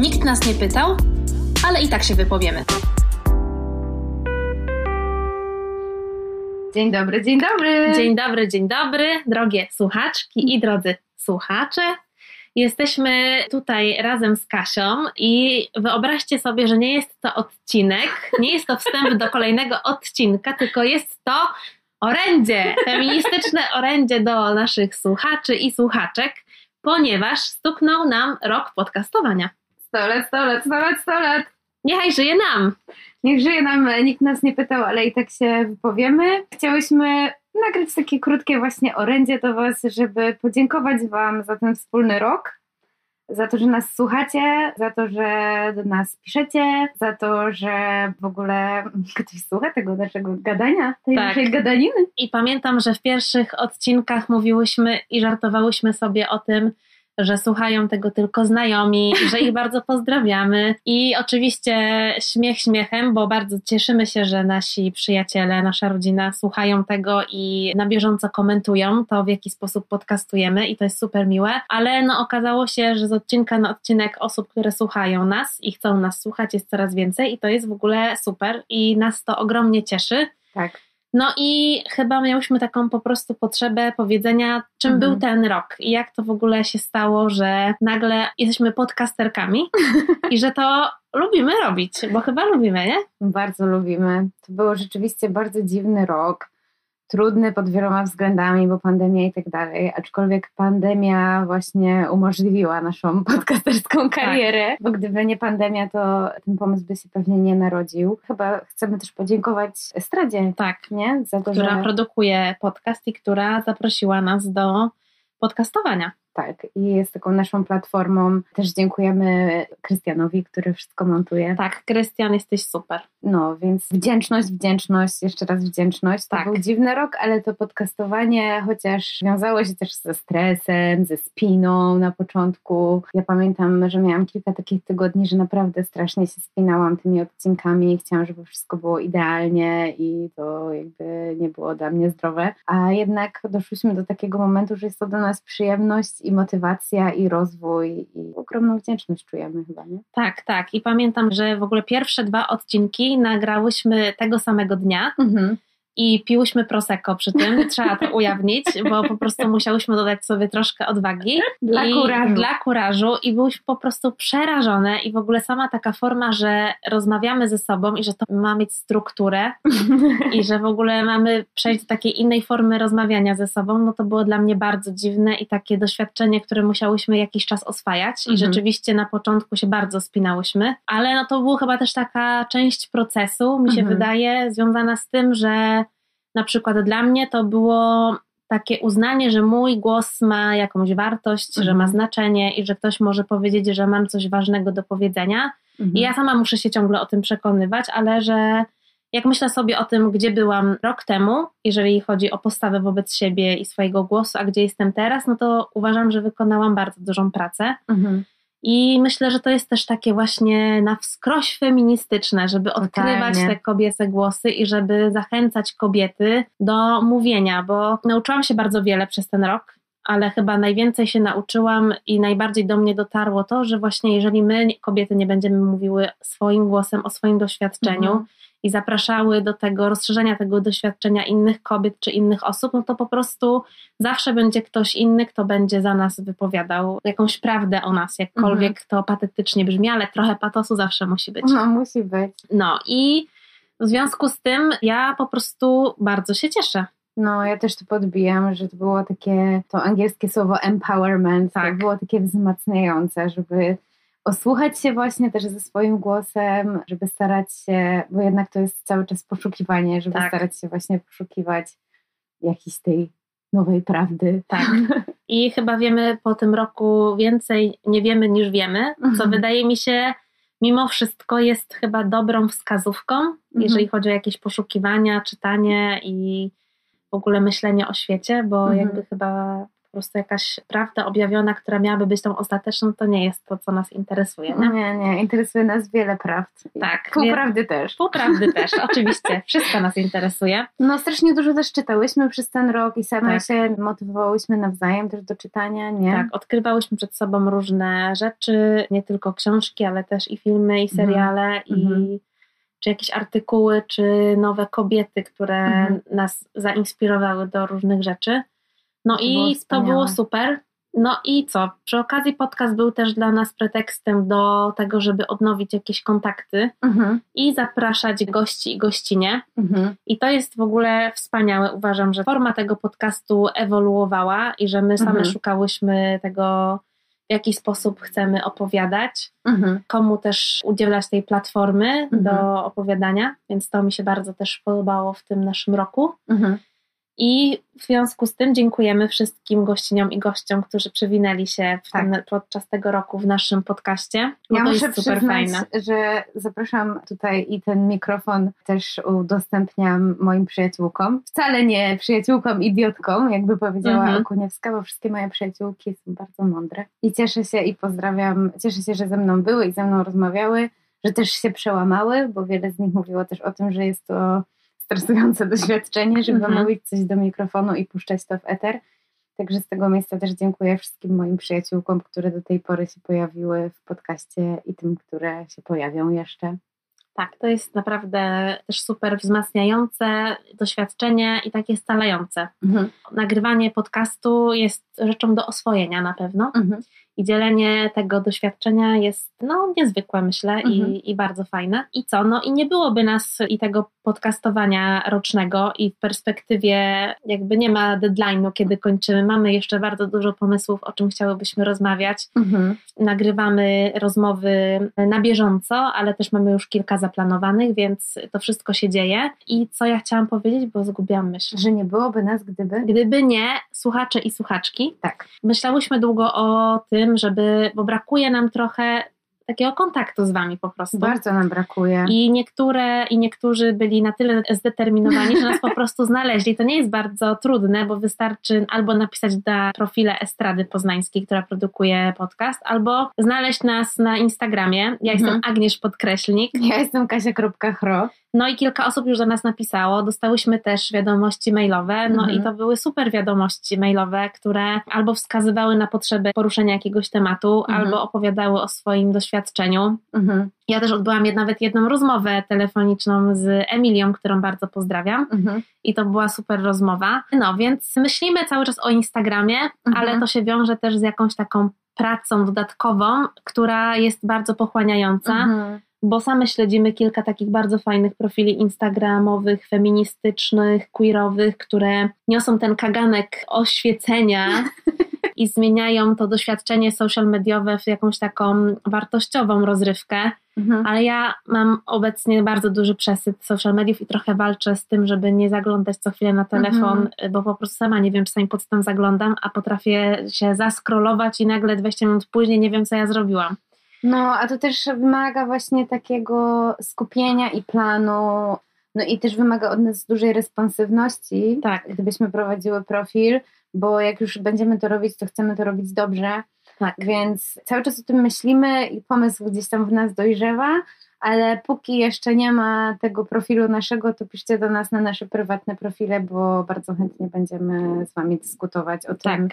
Nikt nas nie pytał, ale i tak się wypowiemy. Dzień dobry, dzień dobry. Dzień dobry, dzień dobry, drogie słuchaczki i drodzy słuchacze. Jesteśmy tutaj razem z Kasią i wyobraźcie sobie, że nie jest to odcinek, nie jest to wstęp do kolejnego odcinka, tylko jest to orędzie, feministyczne orędzie do naszych słuchaczy i słuchaczek, ponieważ stuknął nam rok podcastowania. Sto lat, sto lat, sto lat, sto lat. Niechaj żyje nam! Niech żyje nam, nikt nas nie pytał, ale i tak się wypowiemy. Chciałyśmy nagrać takie krótkie właśnie orędzie do Was, żeby podziękować Wam za ten wspólny rok, za to, że nas słuchacie, za to, że do nas piszecie, za to, że w ogóle ktoś słucha tego naszego gadania, tej Tak. naszej gadaniny. I pamiętam, że w pierwszych odcinkach mówiłyśmy i żartowałyśmy sobie o tym, że słuchają tego tylko znajomi, że ich bardzo pozdrawiamy. I oczywiście śmiech śmiechem, bo bardzo cieszymy się, że nasi przyjaciele, nasza rodzina słuchają tego i na bieżąco komentują to, w jaki sposób podcastujemy i to jest super miłe. Ale no okazało się, że z odcinka na odcinek osób, które słuchają nas i chcą nas słuchać jest coraz więcej i to jest w ogóle super i nas to ogromnie cieszy. Tak. No i chyba miałyśmy taką po prostu potrzebę powiedzenia, czym Mhm. był ten rok i jak to w ogóle się stało, że nagle jesteśmy podcasterkami i że to lubimy robić, bo chyba lubimy, nie? Bardzo lubimy. To był rzeczywiście bardzo dziwny rok. Trudny pod wieloma względami, bo pandemia i tak dalej. Aczkolwiek pandemia właśnie umożliwiła naszą podcasterską karierę, bo gdyby nie pandemia, to ten pomysł by się pewnie nie narodził. Chyba chcemy też podziękować Estradzie, Tak, nie? Za to, która że produkuje podcast i która zaprosiła nas do podcastowania. Tak. I jest taką naszą platformą. Też dziękujemy Krystianowi, który wszystko montuje. Tak, Krystian, jesteś super. No, więc wdzięczność, wdzięczność, jeszcze raz wdzięczność. To Tak. był dziwny rok, ale to podcastowanie chociaż wiązało się też ze stresem, ze spiną na początku. Ja pamiętam, że miałam kilka takich tygodni, że naprawdę strasznie się spinałam tymi odcinkami chciałam, żeby wszystko było idealnie i to jakby nie było dla mnie zdrowe. A jednak doszłyśmy do takiego momentu, że jest to dla nas przyjemność i motywacja i rozwój i ogromną wdzięczność czujemy chyba, nie? Tak, tak. I pamiętam, że w ogóle pierwsze dwa odcinki nagrałyśmy tego samego dnia. Mhm. I piłyśmy prosecco przy tym, trzeba to ujawnić, bo po prostu musiałyśmy dodać sobie troszkę odwagi. Dla I kurażu. Dla kurażu i byłyśmy po prostu przerażone i w ogóle sama taka forma, że rozmawiamy ze sobą i że to ma mieć strukturę i że w ogóle mamy przejść do takiej innej formy rozmawiania ze sobą, no to było dla mnie bardzo dziwne i takie doświadczenie, które musiałyśmy jakiś czas oswajać i Mhm. rzeczywiście na początku się bardzo spinałyśmy, ale no to była chyba też taka część procesu, mi się Mhm. wydaje, związana z tym, że na przykład dla mnie to było takie uznanie, że mój głos ma jakąś wartość, że Mhm. ma znaczenie i że ktoś może powiedzieć, że mam coś ważnego do powiedzenia. Mhm. I ja sama muszę się ciągle o tym przekonywać, ale że jak myślę sobie o tym, gdzie byłam rok temu, jeżeli chodzi o postawę wobec siebie i swojego głosu, a gdzie jestem teraz, no to uważam, że wykonałam bardzo dużą pracę. Mhm. I myślę, że to jest też takie właśnie na wskroś feministyczne, żeby odkrywać Totalnie. te kobiece głosy i żeby zachęcać kobiety do mówienia, bo nauczyłam się bardzo wiele przez ten rok, ale chyba najwięcej się nauczyłam i najbardziej do mnie dotarło to, że właśnie jeżeli my, kobiety, nie będziemy mówiły swoim głosem o swoim doświadczeniu, Mhm. i zapraszały do tego rozszerzenia tego doświadczenia innych kobiet czy innych osób, no to po prostu zawsze będzie ktoś inny, kto będzie za nas wypowiadał jakąś prawdę o nas, jakkolwiek to patetycznie brzmi, ale trochę patosu zawsze musi być. No, musi być. No i w związku z tym ja po prostu bardzo się cieszę. No, ja też to podbijam, że to było takie, to angielskie słowo empowerment, Tak. to było takie wzmacniające, żeby osłuchać się właśnie też ze swoim głosem, żeby starać się, bo jednak to jest cały czas poszukiwanie, żeby Tak. starać się właśnie poszukiwać jakiejś tej nowej prawdy. Tak. I chyba wiemy po tym roku więcej nie wiemy niż wiemy, co Mhm. wydaje mi się mimo wszystko jest chyba dobrą wskazówką, jeżeli chodzi o jakieś poszukiwania, czytanie i w ogóle myślenie o świecie, bo Mhm. jakby chyba po prostu jakaś prawda objawiona, która miałaby być tą ostateczną, to nie jest to, co nas interesuje. Nie, nie, nie. interesuje nas wiele prawd. Tak. Półprawdy też. Półprawdy też, oczywiście. Wszystko nas interesuje. No strasznie dużo też czytałyśmy przez ten rok i same tak. się motywowałyśmy nawzajem też do czytania, nie? Tak, odkrywałyśmy przed sobą różne rzeczy, nie tylko książki, ale też i filmy, i mhm. seriale, mhm. i czy jakieś artykuły, czy nowe kobiety, które mhm. nas zainspirowały do różnych rzeczy. No to i było to było super. No i co? Przy okazji podcast był też dla nas pretekstem do tego, żeby odnowić jakieś kontakty mhm. i zapraszać gości i gościnie. Mhm. I to jest w ogóle wspaniałe. Uważam, że forma tego podcastu ewoluowała i że my same mhm. szukałyśmy tego, w jaki sposób chcemy opowiadać, mhm. komu też udzielać tej platformy mhm. do opowiadania, więc to mi się bardzo też podobało w tym naszym roku. Mhm. I w związku z tym dziękujemy wszystkim gościniom i gościom, którzy przewinęli się tak. podczas tego roku w naszym podcaście. Bo ja to muszę jest super fajne. że zapraszam tutaj i ten mikrofon też udostępniam moim przyjaciółkom. Wcale nie przyjaciółkom idiotkom, jakby powiedziała mhm. Okuniewska, bo wszystkie moje przyjaciółki są bardzo mądre. I cieszę się i pozdrawiam, cieszę się, że ze mną były i ze mną rozmawiały, że też się przełamały, bo wiele z nich mówiło też o tym, że jest to stresujące doświadczenie, żeby mhm. mówić coś do mikrofonu i puszczać to w eter. Także z tego miejsca też dziękuję wszystkim moim przyjaciółkom, które do tej pory się pojawiły w podcaście i tym, które się pojawią jeszcze. Tak, to jest naprawdę też super wzmacniające doświadczenie i takie stalające. Mhm. Nagrywanie podcastu jest rzeczą do oswojenia na pewno. Mhm i dzielenie tego doświadczenia jest no, niezwykłe, myślę, mhm. i, i bardzo fajne. I co? No i nie byłoby nas i tego podcastowania rocznego i w perspektywie jakby nie ma deadline'u, kiedy kończymy. Mamy jeszcze bardzo dużo pomysłów, o czym chciałybyśmy rozmawiać. Mhm. Nagrywamy rozmowy na bieżąco, ale też mamy już kilka zaplanowanych, więc to wszystko się dzieje. I co ja chciałam powiedzieć, bo zgubiłam myśl. Że nie byłoby nas, gdyby? Gdyby nie, słuchacze i słuchaczki. Tak. Myślałyśmy długo o tym, tym, żeby, bo brakuje nam trochę takiego kontaktu z wami po prostu. Bardzo nam brakuje. I niektóre i niektórzy byli na tyle zdeterminowani, że nas po prostu znaleźli. To nie jest bardzo trudne, bo wystarczy albo napisać na profile Estrady Poznańskiej, która produkuje podcast, albo znaleźć nas na Instagramie. Ja mhm. jestem Agniesz Podkreślnik. Ja jestem Kasia.chro. No i kilka osób już do nas napisało. Dostałyśmy też wiadomości mailowe, no mhm. i to były super wiadomości mailowe, które albo wskazywały na potrzebę poruszenia jakiegoś tematu, mhm. albo opowiadały o swoim doświadczeniu. Mhm. Ja też odbyłam nawet jedną rozmowę telefoniczną z Emilią, którą bardzo pozdrawiam. Mhm. I to była super rozmowa. No więc myślimy cały czas o Instagramie, ale mhm. to się wiąże też z jakąś taką pracą dodatkową, która jest bardzo pochłaniająca mhm bo same śledzimy kilka takich bardzo fajnych profili instagramowych, feministycznych, queerowych, które niosą ten kaganek oświecenia i zmieniają to doświadczenie social mediowe w jakąś taką wartościową rozrywkę. Mhm. Ale ja mam obecnie bardzo duży przesyt social mediów i trochę walczę z tym, żeby nie zaglądać co chwilę na telefon, mhm. bo po prostu sama nie wiem, czasami pod tym zaglądam, a potrafię się zaskrolować i nagle 20 minut później nie wiem, co ja zrobiłam. No, a to też wymaga właśnie takiego skupienia i planu. No i też wymaga od nas dużej responsywności, tak. gdybyśmy prowadziły profil, bo jak już będziemy to robić, to chcemy to robić dobrze. Tak. Więc cały czas o tym myślimy i pomysł gdzieś tam w nas dojrzewa, ale póki jeszcze nie ma tego profilu naszego, to piszcie do nas na nasze prywatne profile, bo bardzo chętnie będziemy z Wami dyskutować o tak. tym,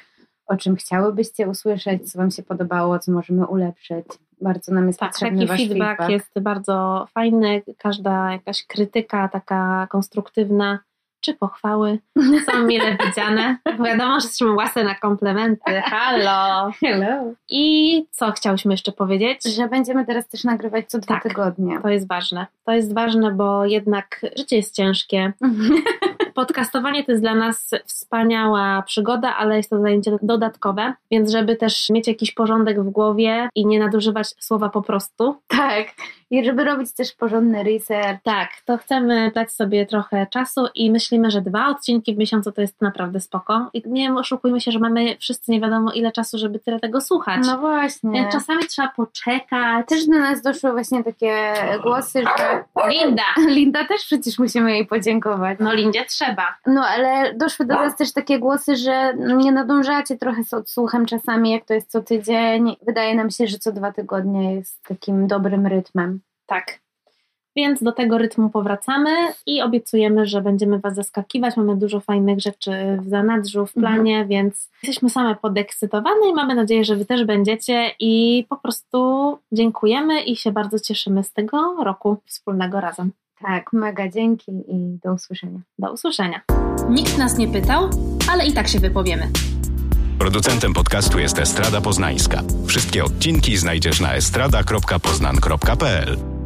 o czym chciałybyście usłyszeć, co Wam się podobało, co możemy ulepszyć. Bardzo nam jest tak, potrzebny taki feedback, feedback jest bardzo fajny. Każda jakaś krytyka taka konstruktywna czy pochwały są mile widziane. Wiadomo, że jesteśmy łasy na komplementy. Halo! Hello! I co chciałyśmy jeszcze powiedzieć? Że będziemy teraz też nagrywać co dwa tak, tygodnie. To jest ważne. To jest ważne, bo jednak życie jest ciężkie. podcastowanie to jest dla nas wspaniała przygoda, ale jest to zajęcie dodatkowe, więc żeby też mieć jakiś porządek w głowie i nie nadużywać słowa po prostu. Tak. I żeby robić też porządny research. Tak, to chcemy dać sobie trochę czasu i myślimy, że dwa odcinki w miesiącu to jest naprawdę spoko. I nie oszukujmy się, że mamy wszyscy nie wiadomo ile czasu, żeby tyle tego słuchać. No właśnie. Czasami trzeba poczekać. Też do nas doszły właśnie takie głosy, że... Linda! Linda też przecież musimy jej podziękować. No Lindzie trzeba trzeba. No ale doszły do nas też takie głosy, że nie nadążacie trochę z odsłuchem czasami, jak to jest co tydzień. Wydaje nam się, że co dwa tygodnie jest takim dobrym rytmem. Tak. Więc do tego rytmu powracamy i obiecujemy, że będziemy Was zaskakiwać. Mamy dużo fajnych rzeczy w zanadrzu, w planie, mhm. więc jesteśmy same podekscytowane i mamy nadzieję, że Wy też będziecie i po prostu dziękujemy i się bardzo cieszymy z tego roku wspólnego razem. Tak, mega dzięki i do usłyszenia. Do usłyszenia. Nikt nas nie pytał, ale i tak się wypowiemy. Producentem podcastu jest Estrada Poznańska. Wszystkie odcinki znajdziesz na estrada.poznan.pl.